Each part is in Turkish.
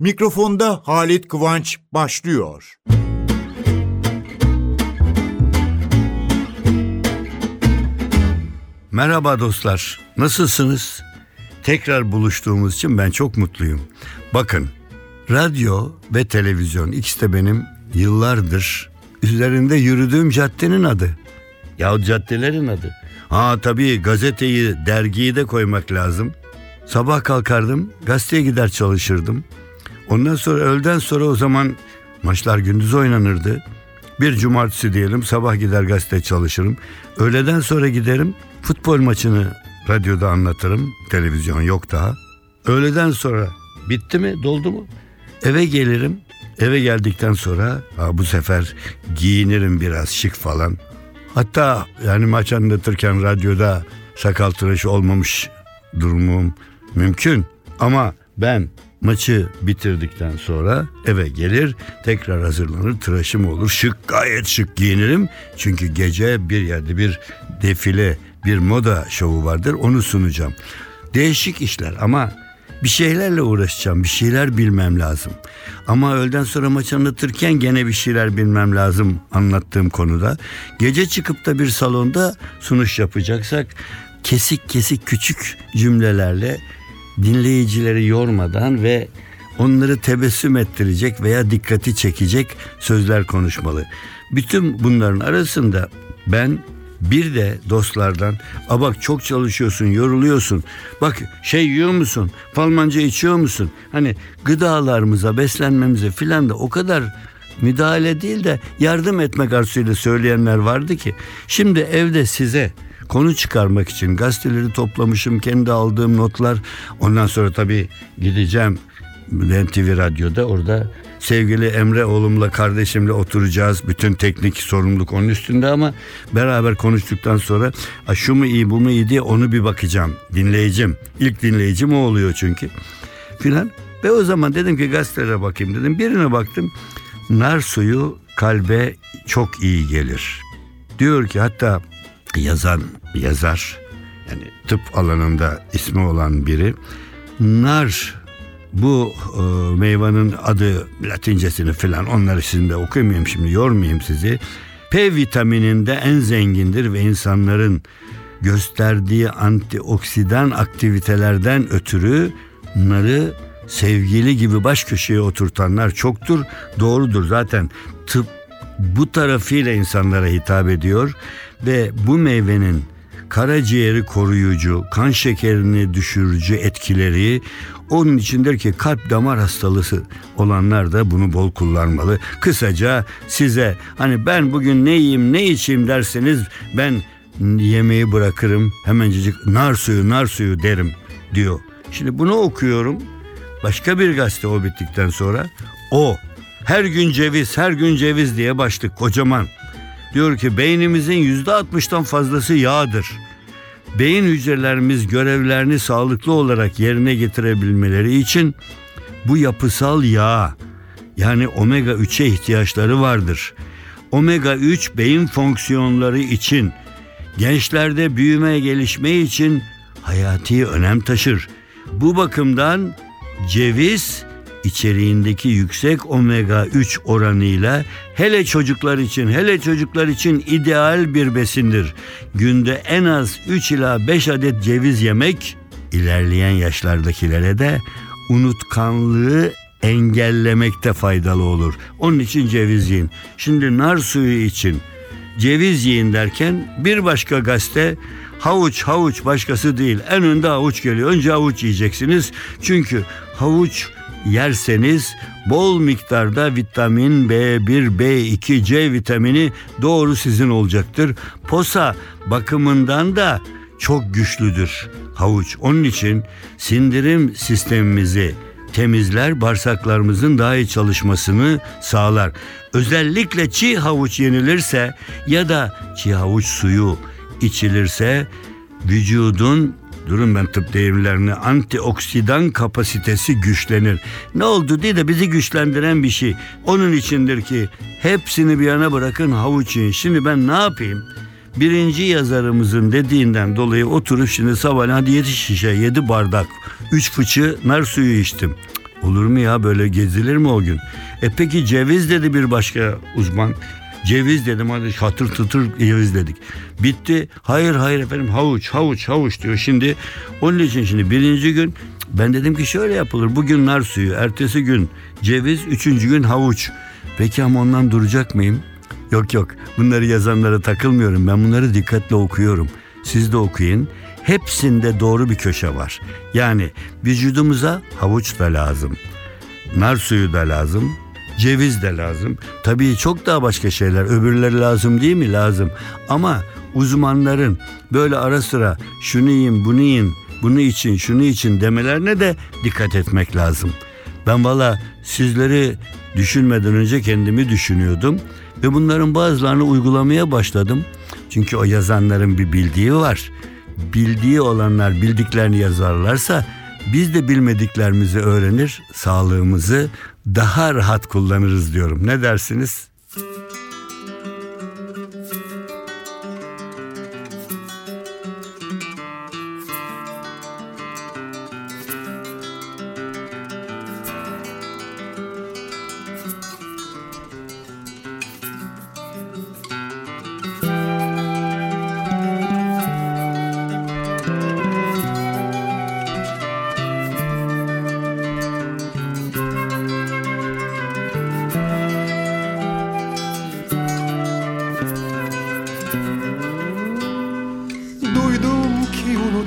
Mikrofonda Halit Kıvanç başlıyor. Merhaba dostlar, nasılsınız? Tekrar buluştuğumuz için ben çok mutluyum. Bakın, radyo ve televizyon ikisi de benim yıllardır üzerinde yürüdüğüm caddenin adı. Ya caddelerin adı. Ha tabii gazeteyi, dergiyi de koymak lazım. Sabah kalkardım, gazeteye gider çalışırdım. Ondan sonra öğleden sonra o zaman maçlar gündüz oynanırdı. Bir cumartesi diyelim sabah gider gazete çalışırım. Öğleden sonra giderim futbol maçını radyoda anlatırım. Televizyon yok daha. Öğleden sonra bitti mi doldu mu? Eve gelirim. Eve geldikten sonra ha, bu sefer giyinirim biraz şık falan. Hatta yani maç anlatırken radyoda sakal tıraşı olmamış durumum mümkün. Ama ben maçı bitirdikten sonra eve gelir tekrar hazırlanır tıraşım olur şık gayet şık giyinirim. Çünkü gece bir yerde bir defile bir moda şovu vardır onu sunacağım. Değişik işler ama bir şeylerle uğraşacağım, bir şeyler bilmem lazım. Ama öğleden sonra maç anlatırken gene bir şeyler bilmem lazım anlattığım konuda. Gece çıkıp da bir salonda sunuş yapacaksak kesik kesik küçük cümlelerle dinleyicileri yormadan ve onları tebessüm ettirecek veya dikkati çekecek sözler konuşmalı. Bütün bunların arasında ben bir de dostlardan a bak çok çalışıyorsun yoruluyorsun. Bak şey yiyor musun? Falmanca içiyor musun? Hani gıdalarımıza beslenmemize filan da o kadar müdahale değil de yardım etmek arzusuyla söyleyenler vardı ki. Şimdi evde size konu çıkarmak için gazeteleri toplamışım kendi aldığım notlar ondan sonra tabii gideceğim NTV Radyo'da orada sevgili Emre oğlumla kardeşimle oturacağız. Bütün teknik sorumluluk onun üstünde ama beraber konuştuktan sonra şu mu iyi bu mu iyi diye onu bir bakacağım. Dinleyicim. İlk dinleyicim o oluyor çünkü. Filan. Ve o zaman dedim ki gazetelere bakayım dedim. Birine baktım. Nar suyu kalbe çok iyi gelir. Diyor ki hatta yazan yazar yani tıp alanında ismi olan biri nar bu e, meyvanın adı latincesini filan onları sizin okuyamayayım şimdi yormayayım sizi. P vitamininde en zengindir ve insanların gösterdiği antioksidan aktivitelerden ötürü bunları sevgili gibi baş köşeye oturtanlar çoktur. Doğrudur zaten tıp bu tarafıyla insanlara hitap ediyor ve bu meyvenin karaciğeri koruyucu, kan şekerini düşürücü etkileri onun içindir ki kalp damar hastalığı olanlar da bunu bol kullanmalı. Kısaca size hani ben bugün ne yiyeyim ne içeyim derseniz ben yemeği bırakırım hemencecik nar suyu nar suyu derim diyor. Şimdi bunu okuyorum. Başka bir gazete o bittikten sonra o her gün ceviz her gün ceviz diye başlık kocaman. Diyor ki beynimizin yüzde altmıştan fazlası yağdır. Beyin hücrelerimiz görevlerini sağlıklı olarak yerine getirebilmeleri için bu yapısal yağ yani omega 3'e ihtiyaçları vardır. Omega 3 beyin fonksiyonları için gençlerde büyüme gelişme için hayati önem taşır. Bu bakımdan ceviz içeriğindeki yüksek omega 3 oranıyla hele çocuklar için hele çocuklar için ideal bir besindir. Günde en az 3 ila 5 adet ceviz yemek ilerleyen yaşlardakilere de unutkanlığı engellemekte faydalı olur. Onun için ceviz yiyin. Şimdi nar suyu için ceviz yiyin derken bir başka gazete havuç havuç başkası değil en önde havuç geliyor. Önce havuç yiyeceksiniz. Çünkü havuç yerseniz bol miktarda vitamin B1, B2, C vitamini doğru sizin olacaktır. Posa bakımından da çok güçlüdür havuç. Onun için sindirim sistemimizi temizler, bağırsaklarımızın daha iyi çalışmasını sağlar. Özellikle çiğ havuç yenilirse ya da çiğ havuç suyu içilirse vücudun durun ben tıp deyimlerini antioksidan kapasitesi güçlenir. Ne oldu diye de bizi güçlendiren bir şey. Onun içindir ki hepsini bir yana bırakın havuç yiyin. Şimdi ben ne yapayım? Birinci yazarımızın dediğinden dolayı oturup şimdi sabah hadi yedi şişe yedi bardak üç fıçı nar suyu içtim. Olur mu ya böyle gezilir mi o gün? E peki ceviz dedi bir başka uzman. Ceviz dedim hadi hatır tıtır ceviz dedik. Bitti. Hayır hayır efendim havuç havuç havuç diyor. Şimdi onun için şimdi birinci gün ben dedim ki şöyle yapılır. Bugün nar suyu, ertesi gün ceviz, üçüncü gün havuç. Peki ama ondan duracak mıyım? Yok yok bunları yazanlara takılmıyorum. Ben bunları dikkatle okuyorum. Siz de okuyun. Hepsinde doğru bir köşe var. Yani vücudumuza havuç da lazım. Nar suyu da lazım. Ceviz de lazım. Tabii çok daha başka şeyler. Öbürleri lazım değil mi? Lazım. Ama uzmanların böyle ara sıra şunu yiyin, bunu yiyin, bunu için, şunu için demelerine de dikkat etmek lazım. Ben valla sizleri düşünmeden önce kendimi düşünüyordum ve bunların bazılarını uygulamaya başladım. Çünkü o yazanların bir bildiği var. Bildiği olanlar bildiklerini yazarlarsa biz de bilmediklerimizi öğrenir, sağlığımızı daha rahat kullanırız diyorum. Ne dersiniz?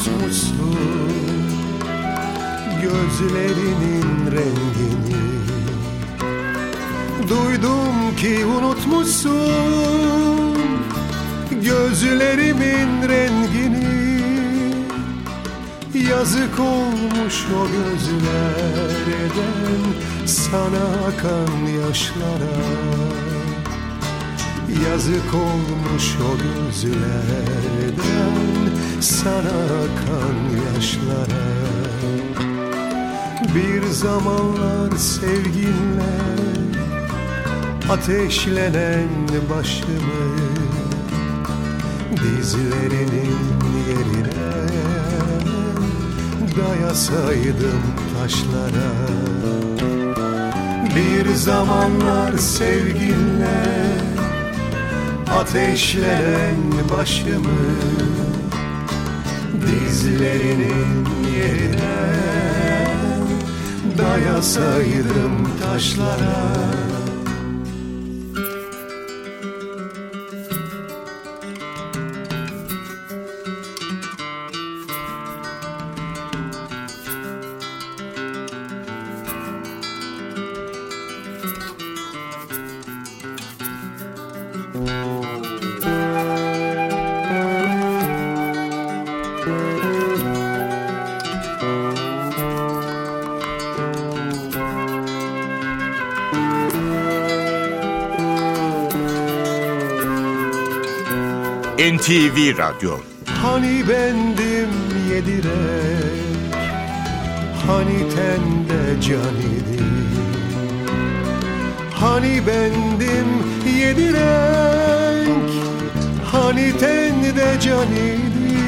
Unutmuşsun Gözlerinin rengini. Duydum ki unutmuşsun Gözlerimin rengini. Yazık olmuş o gözlerden Sana akan yaşlara Yazık olmuş o gözlerden sana akan yaşlara. Bir zamanlar sevginle ateşlenen başımı Dizlerinin yerine dayasaydım taşlara. Bir zamanlar sevginle ateşlenen başımı Dizlerinin yerine dayasaydım taşlara NTV Radyo. Hani bendim yedirek Hani tende can idi. Hani bendim yedirek Hani tende can idi.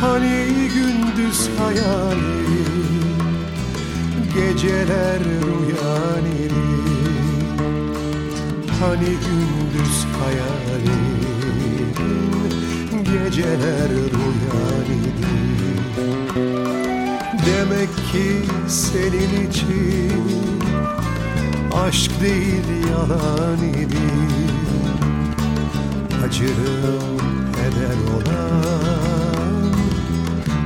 Hani gündüz hayali Geceler rüyan idi Hani gündüz hayalim Geceler rüyan idi Demek ki senin için Aşk değil yalan idi Acırım heder olan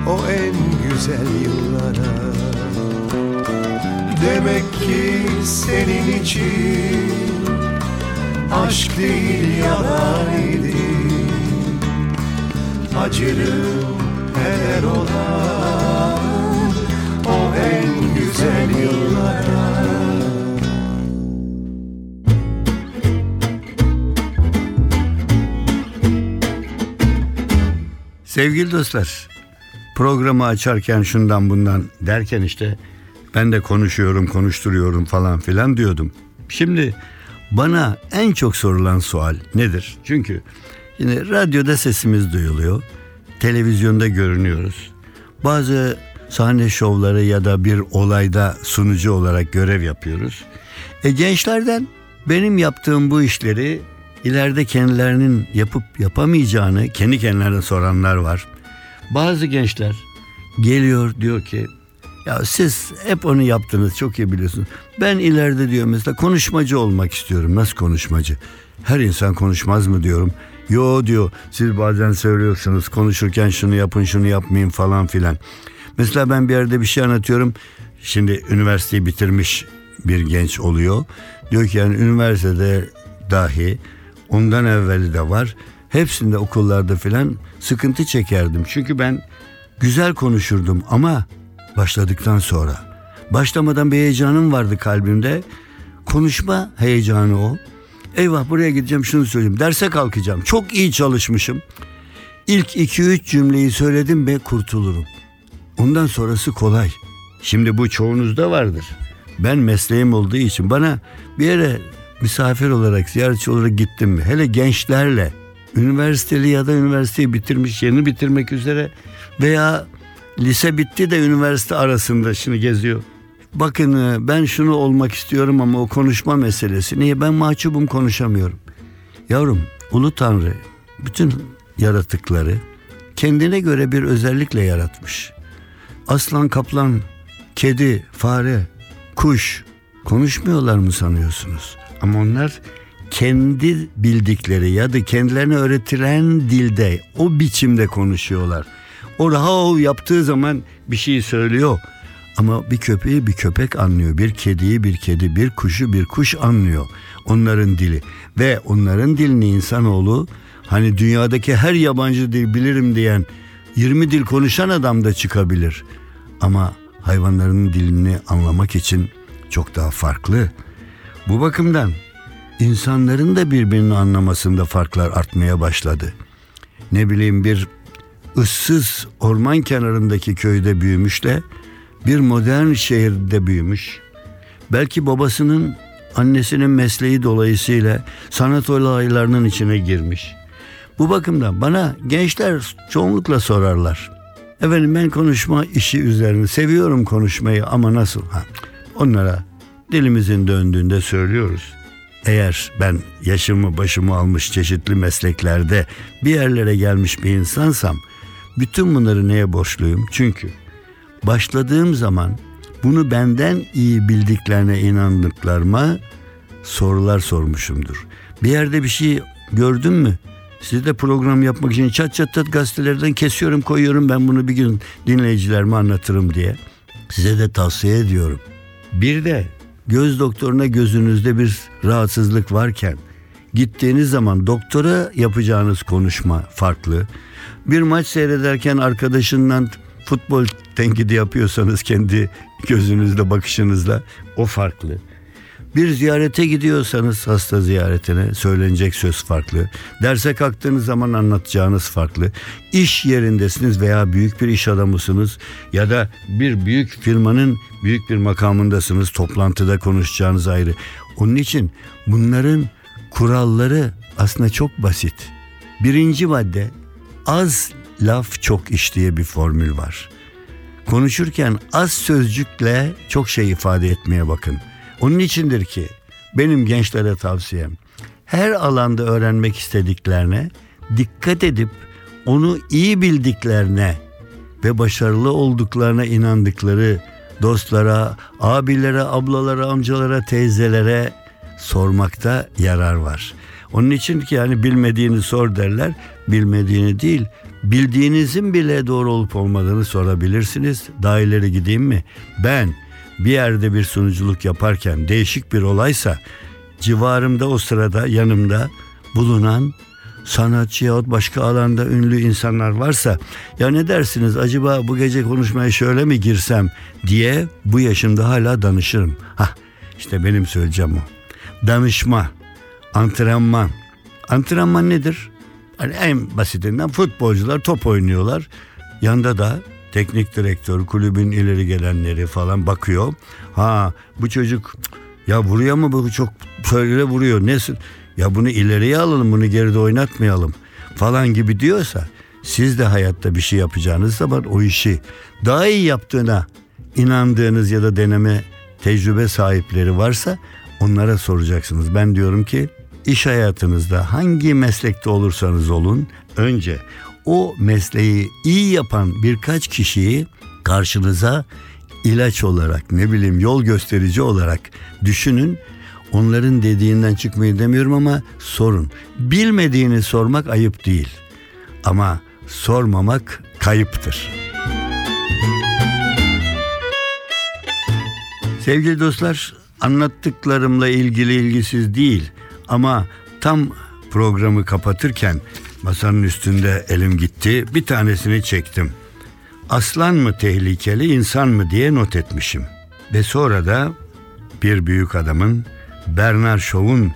O en güzel yıllara. Demek ki senin için Aşk değil yalan idi Acırım heder olan O en güzel yıllara Sevgili dostlar, programı açarken şundan bundan derken işte ben de konuşuyorum, konuşturuyorum falan filan diyordum. Şimdi bana en çok sorulan sual nedir? Çünkü yine radyoda sesimiz duyuluyor, televizyonda görünüyoruz. Bazı sahne şovları ya da bir olayda sunucu olarak görev yapıyoruz. E gençlerden benim yaptığım bu işleri ileride kendilerinin yapıp yapamayacağını kendi kendilerine soranlar var. Bazı gençler geliyor diyor ki ya siz hep onu yaptınız çok iyi biliyorsunuz. Ben ileride diyor mesela konuşmacı olmak istiyorum. Nasıl konuşmacı? Her insan konuşmaz mı diyorum. Yo diyor siz bazen söylüyorsunuz konuşurken şunu yapın şunu yapmayın falan filan. Mesela ben bir yerde bir şey anlatıyorum. Şimdi üniversiteyi bitirmiş bir genç oluyor. Diyor ki yani üniversitede dahi ondan evveli de var. Hepsinde okullarda filan sıkıntı çekerdim. Çünkü ben güzel konuşurdum ama başladıktan sonra. Başlamadan bir heyecanım vardı kalbimde. Konuşma heyecanı o. Eyvah buraya gideceğim şunu söyleyeyim. Derse kalkacağım. Çok iyi çalışmışım. İlk iki üç cümleyi söyledim ve kurtulurum. Ondan sonrası kolay. Şimdi bu çoğunuzda vardır. Ben mesleğim olduğu için bana bir yere misafir olarak, ziyaretçi olarak gittim? Hele gençlerle, üniversiteli ya da üniversiteyi bitirmiş, yeni bitirmek üzere veya lise bitti de üniversite arasında şimdi geziyor. Bakın e, ben şunu olmak istiyorum ama o konuşma meselesi. Niye? Ben mahcubum konuşamıyorum. Yavrum, Ulu Tanrı bütün yaratıkları kendine göre bir özellikle yaratmış. Aslan, kaplan, kedi, fare, kuş konuşmuyorlar mı sanıyorsunuz? Ama onlar kendi bildikleri ya da kendilerine öğretilen dilde o biçimde konuşuyorlar. O rahav yaptığı zaman bir şey söylüyor. Ama bir köpeği bir köpek anlıyor. Bir kediyi bir kedi, bir kuşu bir kuş anlıyor. Onların dili. Ve onların dilini insanoğlu hani dünyadaki her yabancı dil bilirim diyen 20 dil konuşan adam da çıkabilir. Ama hayvanların dilini anlamak için çok daha farklı. Bu bakımdan insanların da birbirini anlamasında farklar artmaya başladı. Ne bileyim bir ıssız orman kenarındaki köyde büyümüş de bir modern şehirde büyümüş. Belki babasının annesinin mesleği dolayısıyla sanat olaylarının içine girmiş. Bu bakımdan bana gençler çoğunlukla sorarlar. Efendim ben konuşma işi üzerine seviyorum konuşmayı ama nasıl? Ha, onlara dilimizin döndüğünde söylüyoruz. Eğer ben yaşımı başımı almış çeşitli mesleklerde bir yerlere gelmiş bir insansam bütün bunları neye borçluyum? Çünkü başladığım zaman bunu benden iyi bildiklerine inandıklarıma sorular sormuşumdur. Bir yerde bir şey gördün mü? Size de program yapmak için çat çat çat gazetelerden kesiyorum koyuyorum ben bunu bir gün dinleyicilerime anlatırım diye. Size de tavsiye ediyorum. Bir de göz doktoruna gözünüzde bir rahatsızlık varken gittiğiniz zaman doktora yapacağınız konuşma farklı. Bir maç seyrederken arkadaşından futbol tenkidi yapıyorsanız kendi gözünüzle bakışınızla o farklı. Bir ziyarete gidiyorsanız hasta ziyaretine söylenecek söz farklı. Derse kalktığınız zaman anlatacağınız farklı. İş yerindesiniz veya büyük bir iş adamısınız ya da bir büyük firmanın büyük bir makamındasınız. Toplantıda konuşacağınız ayrı. Onun için bunların kuralları aslında çok basit. Birinci madde az laf çok iş diye bir formül var. Konuşurken az sözcükle çok şey ifade etmeye bakın. Onun içindir ki benim gençlere tavsiyem her alanda öğrenmek istediklerine dikkat edip onu iyi bildiklerine ve başarılı olduklarına inandıkları dostlara, abilere, ablalara, amcalara, teyzelere sormakta yarar var. Onun için ki yani bilmediğini sor derler. Bilmediğini değil, bildiğinizin bile doğru olup olmadığını sorabilirsiniz. Daha ileri gideyim mi? Ben bir yerde bir sunuculuk yaparken değişik bir olaysa civarımda o sırada yanımda bulunan sanatçı yahut başka alanda ünlü insanlar varsa ya ne dersiniz acaba bu gece konuşmaya şöyle mi girsem diye bu yaşımda hala danışırım. Ha işte benim söyleyeceğim o. Danışma, antrenman. Antrenman nedir? Hani en basitinden futbolcular top oynuyorlar. Yanda da teknik direktör, kulübün ileri gelenleri falan bakıyor. Ha bu çocuk ya vuruyor mu bu çok böyle vuruyor. Nesin? Ya bunu ileriye alalım bunu geride oynatmayalım falan gibi diyorsa siz de hayatta bir şey yapacağınız zaman o işi daha iyi yaptığına inandığınız ya da deneme tecrübe sahipleri varsa onlara soracaksınız. Ben diyorum ki iş hayatınızda hangi meslekte olursanız olun önce o mesleği iyi yapan birkaç kişiyi karşınıza ilaç olarak ne bileyim yol gösterici olarak düşünün. Onların dediğinden çıkmayı demiyorum ama sorun. Bilmediğini sormak ayıp değil. Ama sormamak kayıptır. Sevgili dostlar, anlattıklarımla ilgili ilgisiz değil ama tam programı kapatırken masanın üstünde elim gitti. Bir tanesini çektim. Aslan mı tehlikeli, insan mı diye not etmişim. Ve sonra da bir büyük adamın Bernard Shaw'un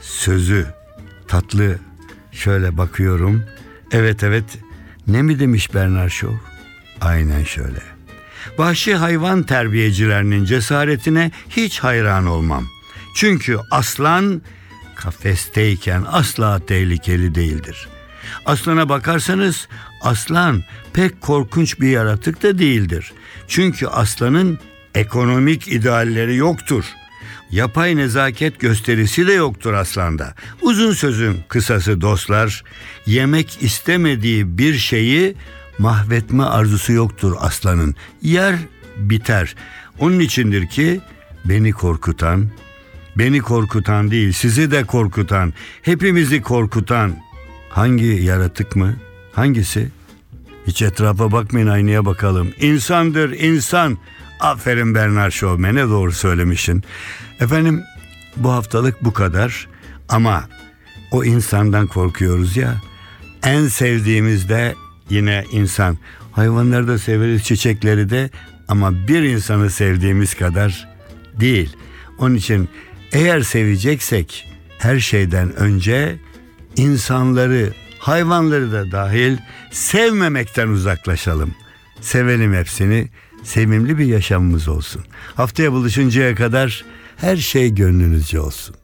sözü tatlı şöyle bakıyorum. Evet evet ne mi demiş Bernard Shaw? Aynen şöyle. Vahşi hayvan terbiyecilerinin cesaretine hiç hayran olmam. Çünkü aslan kafesteyken asla tehlikeli değildir. Aslana bakarsanız aslan pek korkunç bir yaratık da değildir. Çünkü aslanın ekonomik idealleri yoktur. Yapay nezaket gösterisi de yoktur aslanda. Uzun sözün kısası dostlar, yemek istemediği bir şeyi mahvetme arzusu yoktur aslanın. Yer biter. Onun içindir ki beni korkutan, beni korkutan değil sizi de korkutan, hepimizi korkutan hangi yaratık mı? Hangisi? Hiç etrafa bakmayın aynaya bakalım. İnsandır insan. Aferin Bernard Shaw ne doğru söylemişsin. Efendim bu haftalık bu kadar ama o insandan korkuyoruz ya. En sevdiğimiz de yine insan. Hayvanları da severiz, çiçekleri de ama bir insanı sevdiğimiz kadar değil. Onun için eğer seveceksek her şeyden önce insanları, hayvanları da dahil sevmemekten uzaklaşalım. Sevelim hepsini. Sevimli bir yaşamımız olsun. Haftaya buluşuncaya kadar her şey gönlünüzce olsun.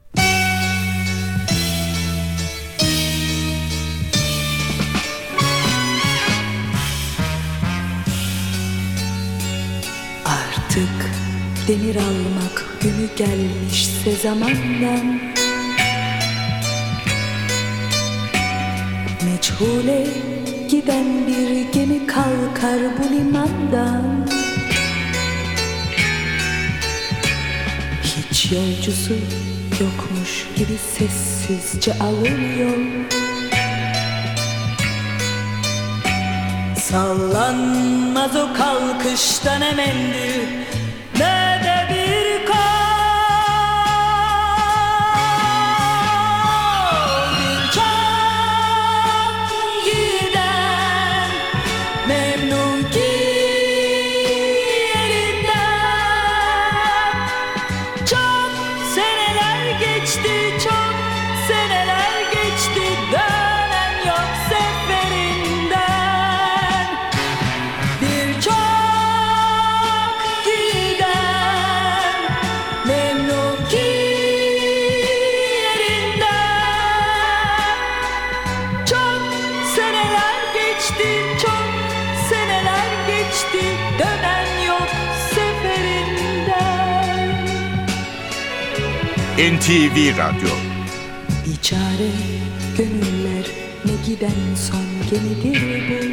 Artık demir almak günü gelmişse zamandan Meçhule giden bir gemi kalkar bu limandan. Hiç yolcusu yokmuş gibi sessizce alır Sallanmaz o kalkıştan ne mendil ne NTV Radyo. Biçare gönüller ne giden son gemidir bu.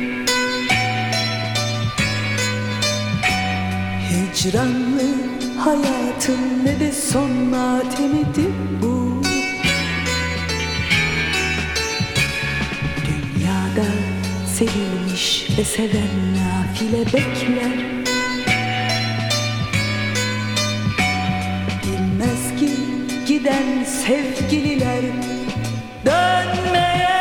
Hicranlı hayatın ne de son matemidir bu. Dünyada sevilmiş ve seven nafile bekler giden sevgililer dönmeyecekler.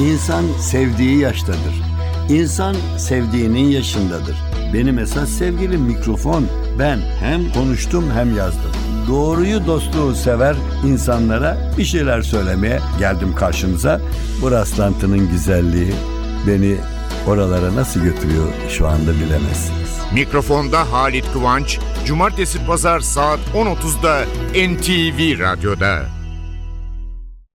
İnsan sevdiği yaştadır. İnsan sevdiğinin yaşındadır. Benim esas sevgilim mikrofon. Ben hem konuştum hem yazdım. Doğruyu dostluğu sever insanlara bir şeyler söylemeye geldim karşınıza. Bu rastlantının güzelliği beni oralara nasıl götürüyor şu anda bilemezsiniz. Mikrofonda Halit Kıvanç, Cumartesi Pazar saat 10.30'da NTV Radyo'da.